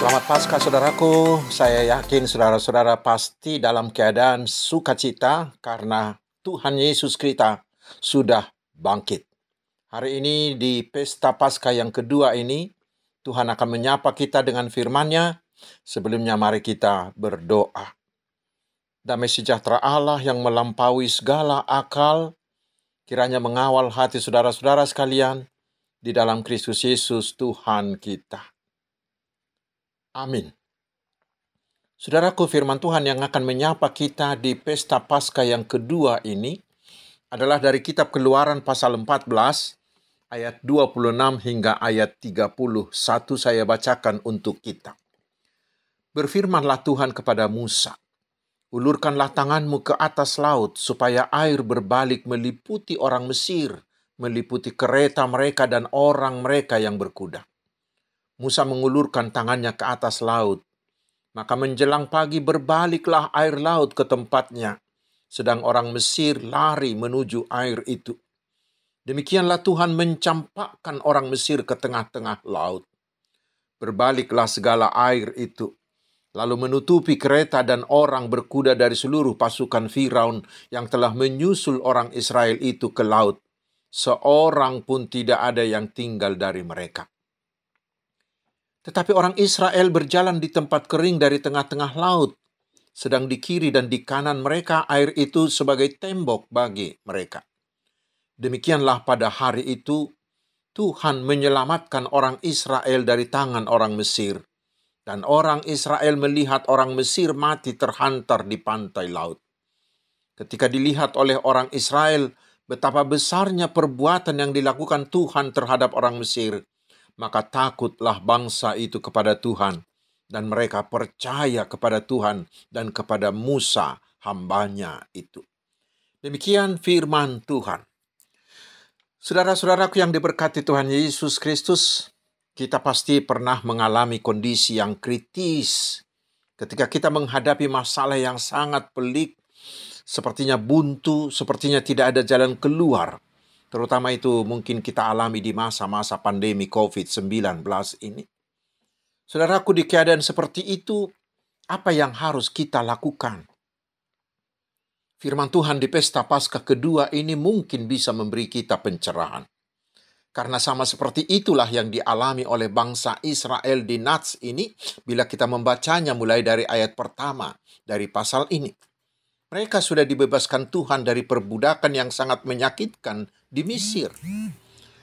Selamat Paskah saudaraku. Saya yakin saudara-saudara pasti dalam keadaan sukacita karena Tuhan Yesus kita sudah bangkit. Hari ini di pesta Paskah yang kedua ini, Tuhan akan menyapa kita dengan firman-Nya. Sebelumnya mari kita berdoa. Damai sejahtera Allah yang melampaui segala akal, kiranya mengawal hati saudara-saudara sekalian di dalam Kristus Yesus Tuhan kita. Amin. Saudaraku, firman Tuhan yang akan menyapa kita di pesta Paskah yang kedua ini adalah dari kitab Keluaran pasal 14 ayat 26 hingga ayat 31 saya bacakan untuk kita. Berfirmanlah Tuhan kepada Musa, Ulurkanlah tanganmu ke atas laut supaya air berbalik meliputi orang Mesir, meliputi kereta mereka dan orang mereka yang berkuda. Musa mengulurkan tangannya ke atas laut. Maka menjelang pagi berbaliklah air laut ke tempatnya, sedang orang Mesir lari menuju air itu. Demikianlah Tuhan mencampakkan orang Mesir ke tengah-tengah laut. Berbaliklah segala air itu, lalu menutupi kereta dan orang berkuda dari seluruh pasukan Firaun yang telah menyusul orang Israel itu ke laut. Seorang pun tidak ada yang tinggal dari mereka. Tetapi orang Israel berjalan di tempat kering dari tengah-tengah laut, sedang di kiri dan di kanan mereka air itu sebagai tembok bagi mereka. Demikianlah pada hari itu Tuhan menyelamatkan orang Israel dari tangan orang Mesir dan orang Israel melihat orang Mesir mati terhantar di pantai laut. Ketika dilihat oleh orang Israel betapa besarnya perbuatan yang dilakukan Tuhan terhadap orang Mesir, maka takutlah bangsa itu kepada Tuhan, dan mereka percaya kepada Tuhan dan kepada Musa hambanya itu. Demikian firman Tuhan. Saudara-saudaraku yang diberkati Tuhan Yesus Kristus, kita pasti pernah mengalami kondisi yang kritis ketika kita menghadapi masalah yang sangat pelik, sepertinya buntu, sepertinya tidak ada jalan keluar. Terutama itu mungkin kita alami di masa-masa pandemi COVID-19 ini. Saudaraku di keadaan seperti itu, apa yang harus kita lakukan? Firman Tuhan di pesta Paskah kedua ini mungkin bisa memberi kita pencerahan. Karena sama seperti itulah yang dialami oleh bangsa Israel di Nats ini bila kita membacanya mulai dari ayat pertama dari pasal ini. Mereka sudah dibebaskan Tuhan dari perbudakan yang sangat menyakitkan di Mesir.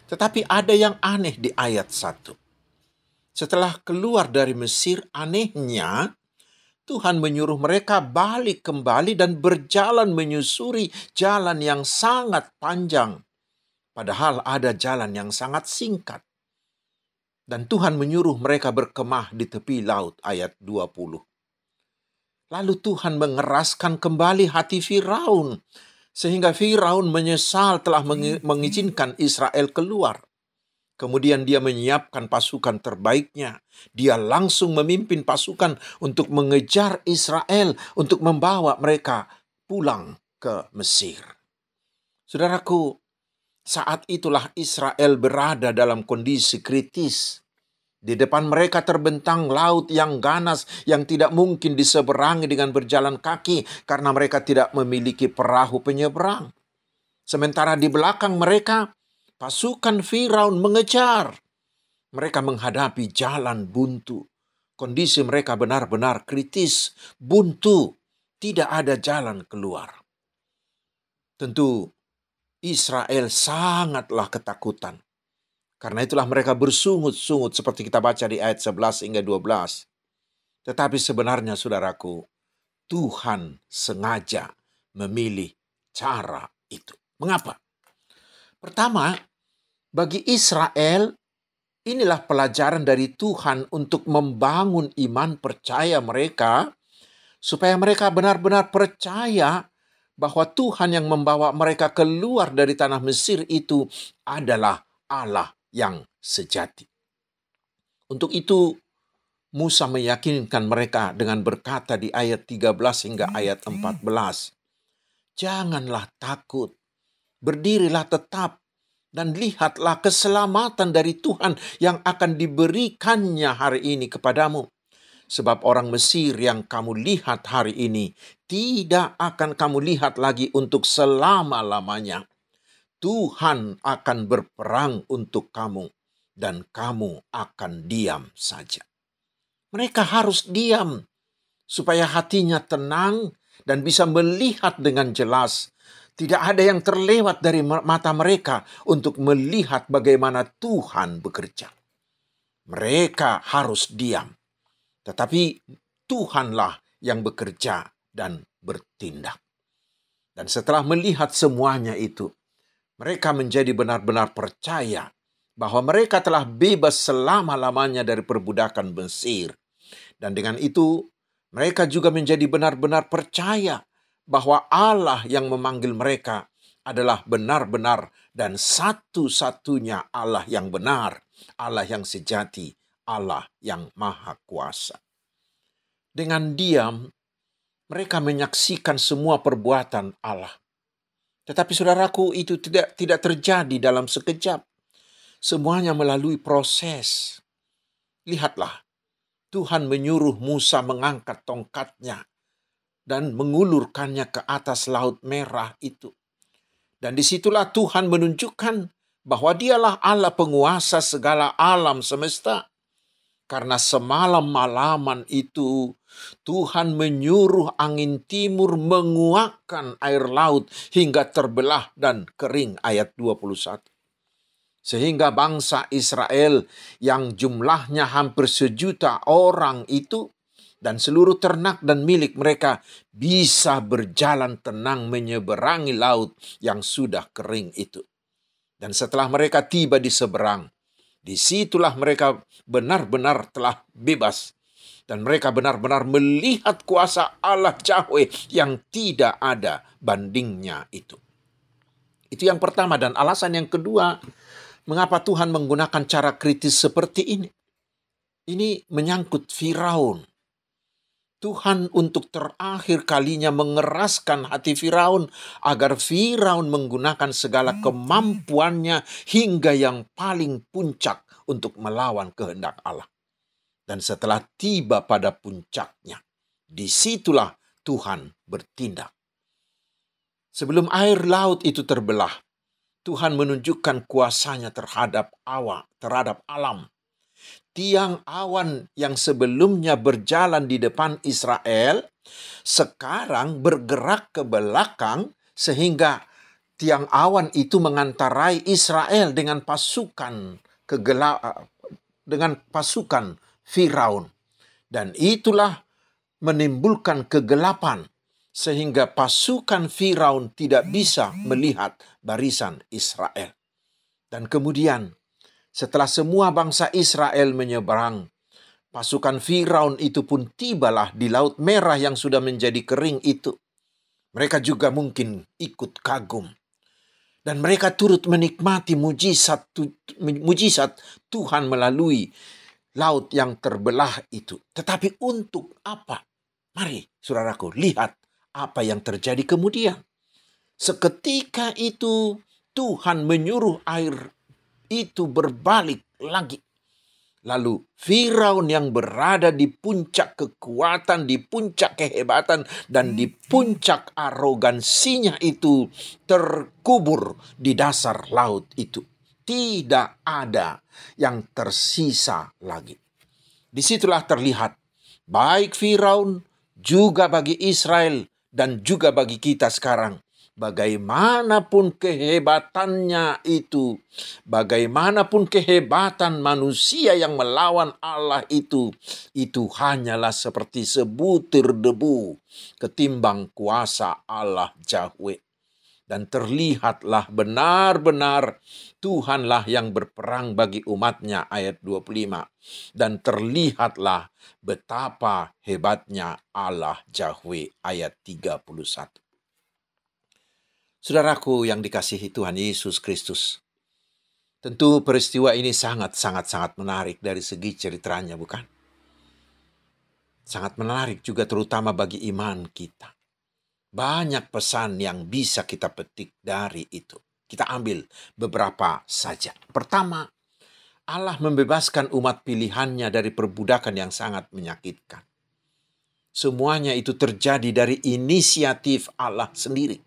Tetapi ada yang aneh di ayat 1. Setelah keluar dari Mesir, anehnya Tuhan menyuruh mereka balik kembali dan berjalan menyusuri jalan yang sangat panjang Padahal ada jalan yang sangat singkat. Dan Tuhan menyuruh mereka berkemah di tepi laut ayat 20. Lalu Tuhan mengeraskan kembali hati Firaun sehingga Firaun menyesal telah mengizinkan Israel keluar. Kemudian dia menyiapkan pasukan terbaiknya. Dia langsung memimpin pasukan untuk mengejar Israel, untuk membawa mereka pulang ke Mesir. Saudaraku, saat itulah Israel berada dalam kondisi kritis. Di depan mereka terbentang laut yang ganas yang tidak mungkin diseberangi dengan berjalan kaki karena mereka tidak memiliki perahu penyeberang. Sementara di belakang mereka pasukan Firaun mengejar. Mereka menghadapi jalan buntu. Kondisi mereka benar-benar kritis, buntu, tidak ada jalan keluar. Tentu Israel sangatlah ketakutan. Karena itulah mereka bersungut-sungut seperti kita baca di ayat 11 hingga 12. Tetapi sebenarnya saudaraku, Tuhan sengaja memilih cara itu. Mengapa? Pertama, bagi Israel inilah pelajaran dari Tuhan untuk membangun iman percaya mereka supaya mereka benar-benar percaya bahwa Tuhan yang membawa mereka keluar dari tanah Mesir itu adalah Allah yang sejati. Untuk itu, Musa meyakinkan mereka dengan berkata di ayat 13 hingga ayat 14, Janganlah takut, berdirilah tetap, dan lihatlah keselamatan dari Tuhan yang akan diberikannya hari ini kepadamu. Sebab orang Mesir yang kamu lihat hari ini tidak akan kamu lihat lagi untuk selama-lamanya. Tuhan akan berperang untuk kamu, dan kamu akan diam saja. Mereka harus diam supaya hatinya tenang dan bisa melihat dengan jelas. Tidak ada yang terlewat dari mata mereka untuk melihat bagaimana Tuhan bekerja. Mereka harus diam, tetapi Tuhanlah yang bekerja dan bertindak. Dan setelah melihat semuanya itu, mereka menjadi benar-benar percaya bahwa mereka telah bebas selama-lamanya dari perbudakan Mesir. Dan dengan itu, mereka juga menjadi benar-benar percaya bahwa Allah yang memanggil mereka adalah benar-benar dan satu-satunya Allah yang benar, Allah yang sejati, Allah yang maha kuasa. Dengan diam, mereka menyaksikan semua perbuatan Allah. Tetapi saudaraku itu tidak tidak terjadi dalam sekejap. Semuanya melalui proses. Lihatlah, Tuhan menyuruh Musa mengangkat tongkatnya dan mengulurkannya ke atas laut merah itu. Dan di situlah Tuhan menunjukkan bahwa dialah Allah penguasa segala alam semesta. Karena semalam-malaman itu Tuhan menyuruh angin timur menguakkan air laut hingga terbelah dan kering ayat 21 sehingga bangsa Israel yang jumlahnya hampir sejuta orang itu dan seluruh ternak dan milik mereka bisa berjalan tenang menyeberangi laut yang sudah kering itu. Dan setelah mereka tiba di seberang, di situlah mereka benar-benar telah bebas. Dan mereka benar-benar melihat kuasa Allah Yahweh yang tidak ada bandingnya itu. Itu yang pertama dan alasan yang kedua Mengapa Tuhan menggunakan cara kritis seperti ini? Ini menyangkut Firaun. Tuhan untuk terakhir kalinya mengeraskan hati Firaun agar Firaun menggunakan segala kemampuannya hingga yang paling puncak untuk melawan kehendak Allah. Dan setelah tiba pada puncaknya, di situlah Tuhan bertindak. Sebelum air laut itu terbelah, Tuhan menunjukkan kuasanya terhadap awa, terhadap alam. Tiang awan yang sebelumnya berjalan di depan Israel, sekarang bergerak ke belakang sehingga tiang awan itu mengantarai Israel dengan pasukan kegela dengan pasukan Firaun. Dan itulah menimbulkan kegelapan sehingga pasukan Firaun tidak bisa melihat barisan Israel. Dan kemudian, setelah semua bangsa Israel menyeberang, pasukan Firaun itu pun tibalah di Laut Merah yang sudah menjadi kering itu. Mereka juga mungkin ikut kagum. Dan mereka turut menikmati mujizat, mujizat Tuhan melalui laut yang terbelah itu. Tetapi untuk apa? Mari, saudaraku, lihat apa yang terjadi kemudian. Seketika itu Tuhan menyuruh air itu berbalik lagi. Lalu Firaun yang berada di puncak kekuatan, di puncak kehebatan, dan di puncak arogansinya itu terkubur di dasar laut itu. Tidak ada yang tersisa lagi. Di situlah terlihat baik Firaun juga bagi Israel dan juga bagi kita sekarang. Bagaimanapun kehebatannya itu, bagaimanapun kehebatan manusia yang melawan Allah itu, itu hanyalah seperti sebutir debu ketimbang kuasa Allah Yahweh. Dan terlihatlah benar-benar Tuhanlah yang berperang bagi umatnya ayat 25 dan terlihatlah betapa hebatnya Allah Yahweh ayat 31 Saudaraku yang dikasihi Tuhan Yesus Kristus Tentu peristiwa ini sangat-sangat-sangat menarik dari segi ceritanya bukan? Sangat menarik juga terutama bagi iman kita banyak pesan yang bisa kita petik dari itu. Kita ambil beberapa saja. Pertama, Allah membebaskan umat pilihannya dari perbudakan yang sangat menyakitkan. Semuanya itu terjadi dari inisiatif Allah sendiri.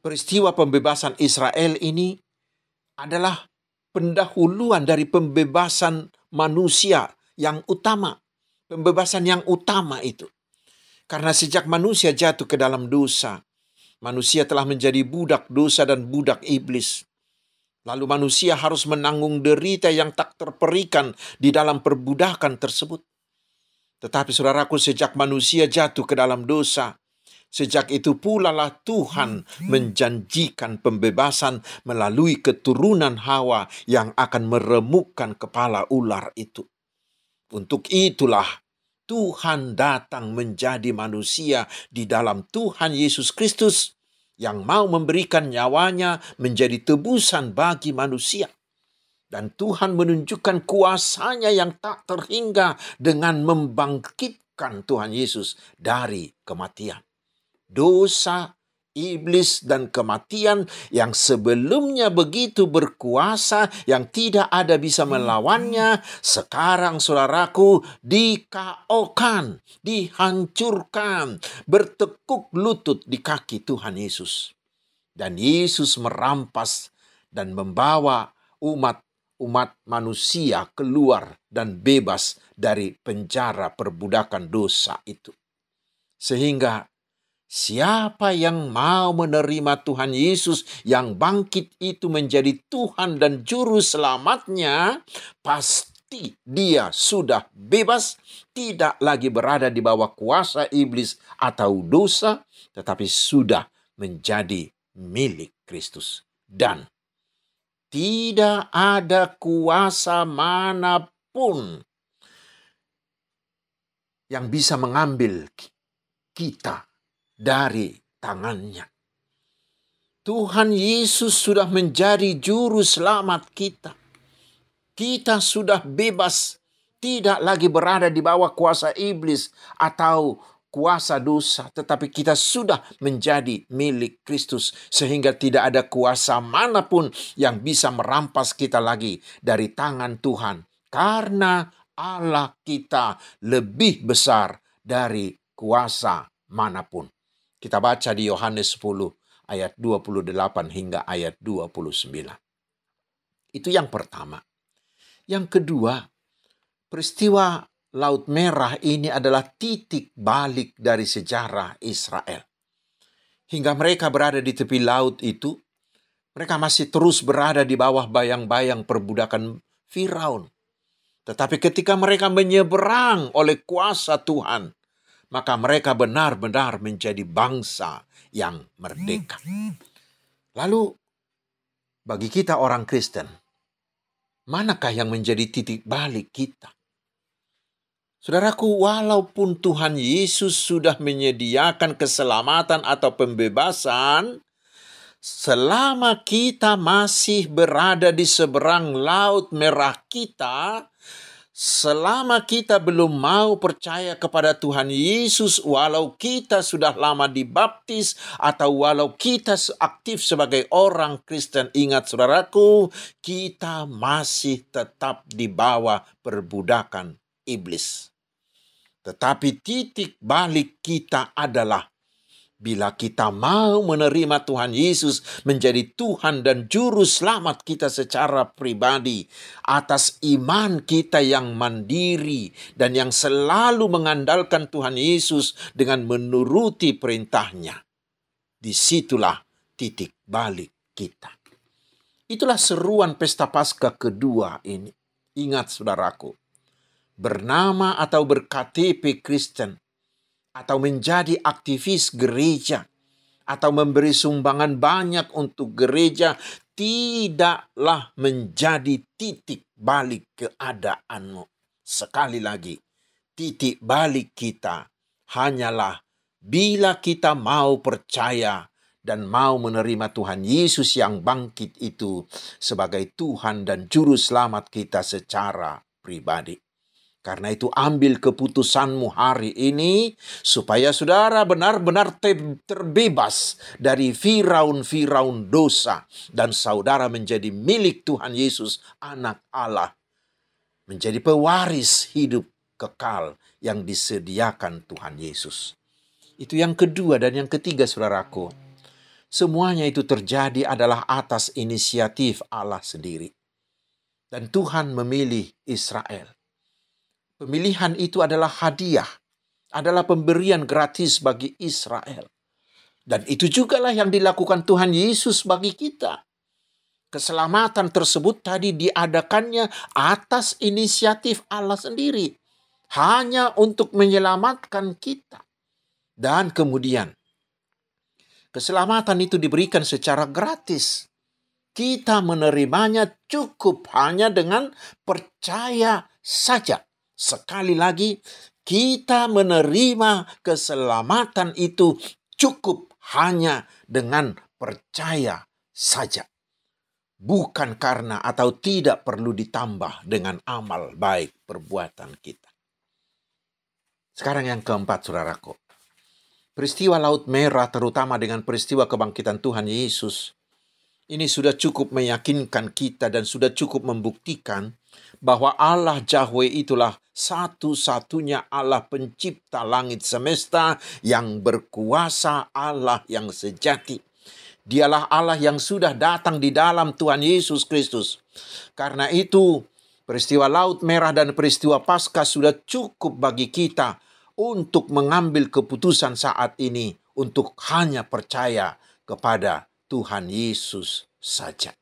Peristiwa pembebasan Israel ini adalah pendahuluan dari pembebasan manusia yang utama. Pembebasan yang utama itu. Karena sejak manusia jatuh ke dalam dosa, manusia telah menjadi budak dosa dan budak iblis. Lalu manusia harus menanggung derita yang tak terperikan di dalam perbudakan tersebut. Tetapi saudaraku sejak manusia jatuh ke dalam dosa, sejak itu pula lah Tuhan menjanjikan pembebasan melalui keturunan Hawa yang akan meremukkan kepala ular itu. Untuk itulah Tuhan datang menjadi manusia di dalam Tuhan Yesus Kristus yang mau memberikan nyawanya menjadi tebusan bagi manusia. Dan Tuhan menunjukkan kuasanya yang tak terhingga dengan membangkitkan Tuhan Yesus dari kematian. Dosa iblis dan kematian yang sebelumnya begitu berkuasa yang tidak ada bisa melawannya sekarang saudaraku dikaokan dihancurkan bertekuk lutut di kaki Tuhan Yesus. Dan Yesus merampas dan membawa umat umat manusia keluar dan bebas dari penjara perbudakan dosa itu. Sehingga Siapa yang mau menerima Tuhan Yesus yang bangkit itu menjadi Tuhan dan Juru Selamatnya, pasti dia sudah bebas, tidak lagi berada di bawah kuasa iblis atau dosa, tetapi sudah menjadi milik Kristus. Dan tidak ada kuasa mana pun yang bisa mengambil kita dari tangannya. Tuhan Yesus sudah menjadi juru selamat kita. Kita sudah bebas, tidak lagi berada di bawah kuasa iblis atau kuasa dosa, tetapi kita sudah menjadi milik Kristus, sehingga tidak ada kuasa mana pun yang bisa merampas kita lagi dari tangan Tuhan, karena Allah kita lebih besar dari kuasa mana pun. Kita baca di Yohanes 10 ayat 28 hingga ayat 29. Itu yang pertama. Yang kedua, peristiwa Laut Merah ini adalah titik balik dari sejarah Israel. Hingga mereka berada di tepi laut itu, mereka masih terus berada di bawah bayang-bayang perbudakan Firaun. Tetapi ketika mereka menyeberang oleh kuasa Tuhan, maka mereka benar-benar menjadi bangsa yang merdeka. Lalu, bagi kita orang Kristen, manakah yang menjadi titik balik kita? Saudaraku, walaupun Tuhan Yesus sudah menyediakan keselamatan atau pembebasan, selama kita masih berada di seberang laut merah kita, Selama kita belum mau percaya kepada Tuhan Yesus, walau kita sudah lama dibaptis, atau walau kita aktif sebagai orang Kristen, ingat saudaraku, kita masih tetap di bawah perbudakan iblis. Tetapi titik balik kita adalah Bila kita mau menerima Tuhan Yesus menjadi Tuhan dan Juru Selamat kita secara pribadi, atas iman kita yang mandiri dan yang selalu mengandalkan Tuhan Yesus dengan menuruti perintahnya, di situlah titik balik kita. Itulah seruan pesta Paskah kedua ini. Ingat saudaraku, bernama atau berKTP Kristen atau menjadi aktivis gereja atau memberi sumbangan banyak untuk gereja tidaklah menjadi titik balik keadaanmu. Sekali lagi, titik balik kita hanyalah bila kita mau percaya dan mau menerima Tuhan Yesus yang bangkit itu sebagai Tuhan dan Juru Selamat kita secara pribadi. Karena itu ambil keputusanmu hari ini supaya saudara benar-benar terbebas dari firaun-firaun dosa dan saudara menjadi milik Tuhan Yesus anak Allah. Menjadi pewaris hidup kekal yang disediakan Tuhan Yesus. Itu yang kedua dan yang ketiga saudaraku. Semuanya itu terjadi adalah atas inisiatif Allah sendiri. Dan Tuhan memilih Israel Pemilihan itu adalah hadiah, adalah pemberian gratis bagi Israel. Dan itu jugalah yang dilakukan Tuhan Yesus bagi kita. Keselamatan tersebut tadi diadakannya atas inisiatif Allah sendiri. Hanya untuk menyelamatkan kita. Dan kemudian, keselamatan itu diberikan secara gratis. Kita menerimanya cukup hanya dengan percaya saja. Sekali lagi, kita menerima keselamatan itu cukup hanya dengan percaya saja. Bukan karena atau tidak perlu ditambah dengan amal baik perbuatan kita. Sekarang yang keempat, saudaraku. Peristiwa Laut Merah terutama dengan peristiwa kebangkitan Tuhan Yesus ini sudah cukup meyakinkan kita dan sudah cukup membuktikan bahwa Allah Yahweh itulah satu-satunya Allah pencipta langit semesta yang berkuasa Allah yang sejati. Dialah Allah yang sudah datang di dalam Tuhan Yesus Kristus. Karena itu, peristiwa Laut Merah dan peristiwa Paskah sudah cukup bagi kita untuk mengambil keputusan saat ini untuk hanya percaya kepada Tuhan Yesus saja.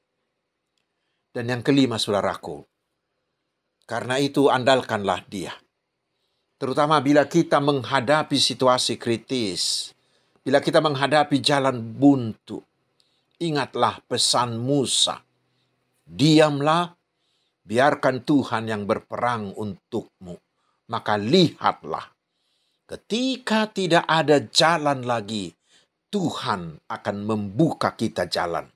Dan yang kelima, saudaraku, karena itu andalkanlah Dia. Terutama bila kita menghadapi situasi kritis, bila kita menghadapi jalan buntu, ingatlah pesan Musa. Diamlah, biarkan Tuhan yang berperang untukmu. Maka lihatlah, ketika tidak ada jalan lagi, Tuhan akan membuka kita jalan.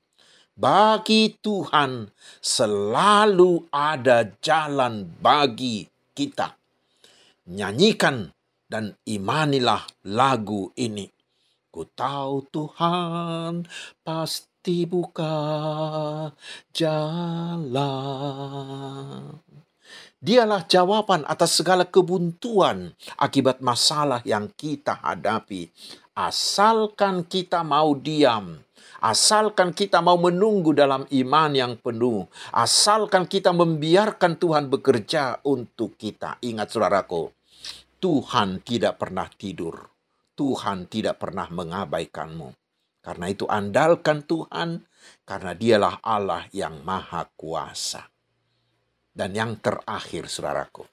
Bagi Tuhan selalu ada jalan bagi kita. Nyanyikan dan imanilah lagu ini. Ku tahu Tuhan pasti buka jalan. Dialah jawaban atas segala kebuntuan akibat masalah yang kita hadapi. Asalkan kita mau diam, asalkan kita mau menunggu dalam iman yang penuh, asalkan kita membiarkan Tuhan bekerja untuk kita. Ingat saudaraku, Tuhan tidak pernah tidur. Tuhan tidak pernah mengabaikanmu. Karena itu andalkan Tuhan, karena dialah Allah yang maha kuasa. Dan yang terakhir, saudaraku,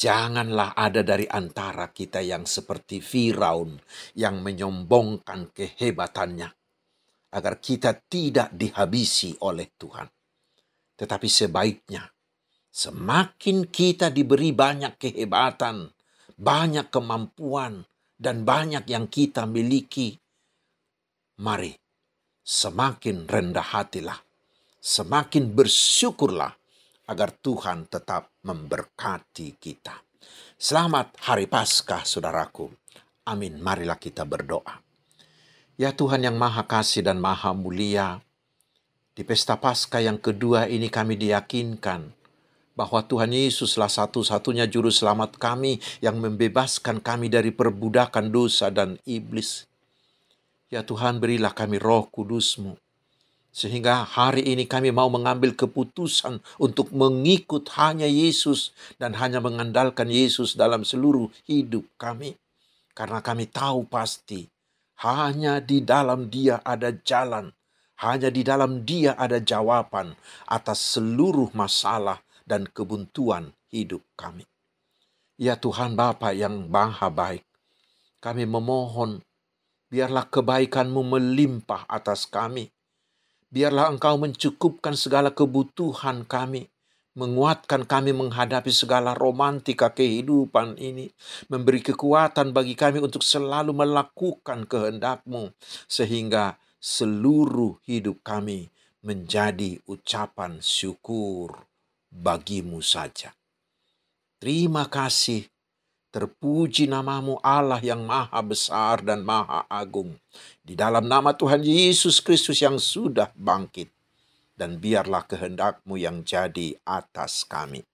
janganlah ada dari antara kita yang seperti Firaun yang menyombongkan kehebatannya, agar kita tidak dihabisi oleh Tuhan. Tetapi sebaiknya, semakin kita diberi banyak kehebatan, banyak kemampuan, dan banyak yang kita miliki, mari semakin rendah hatilah semakin bersyukurlah agar Tuhan tetap memberkati kita. Selamat Hari Paskah, saudaraku. Amin. Marilah kita berdoa. Ya Tuhan yang Maha Kasih dan Maha Mulia, di pesta Paskah yang kedua ini kami diyakinkan bahwa Tuhan Yesuslah satu-satunya juru selamat kami yang membebaskan kami dari perbudakan dosa dan iblis. Ya Tuhan berilah kami roh kudusmu sehingga hari ini kami mau mengambil keputusan untuk mengikut hanya Yesus dan hanya mengandalkan Yesus dalam seluruh hidup kami. Karena kami tahu pasti hanya di dalam Dia ada jalan, hanya di dalam Dia ada jawaban atas seluruh masalah dan kebuntuan hidup kami. Ya Tuhan Bapa yang maha baik, kami memohon biarlah kebaikanmu melimpah atas kami Biarlah Engkau mencukupkan segala kebutuhan kami, menguatkan kami menghadapi segala romantika kehidupan ini, memberi kekuatan bagi kami untuk selalu melakukan kehendak-Mu, sehingga seluruh hidup kami menjadi ucapan syukur bagimu saja. Terima kasih. Terpuji namamu Allah yang maha besar dan maha agung. Di dalam nama Tuhan Yesus Kristus yang sudah bangkit. Dan biarlah kehendakmu yang jadi atas kami.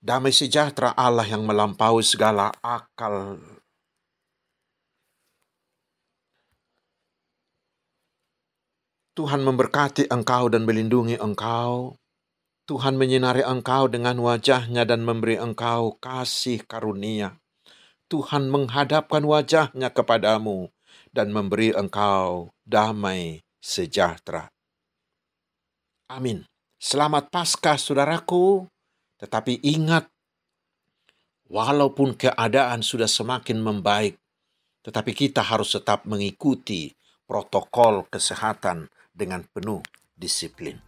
Damai sejahtera Allah yang melampaui segala akal Tuhan memberkati engkau dan melindungi engkau. Tuhan menyinari engkau dengan wajahnya dan memberi engkau kasih karunia. Tuhan menghadapkan wajahnya kepadamu dan memberi engkau damai sejahtera. Amin. Selamat Paskah, saudaraku. Tetapi ingat, walaupun keadaan sudah semakin membaik, tetapi kita harus tetap mengikuti protokol kesehatan dengan penuh disiplin.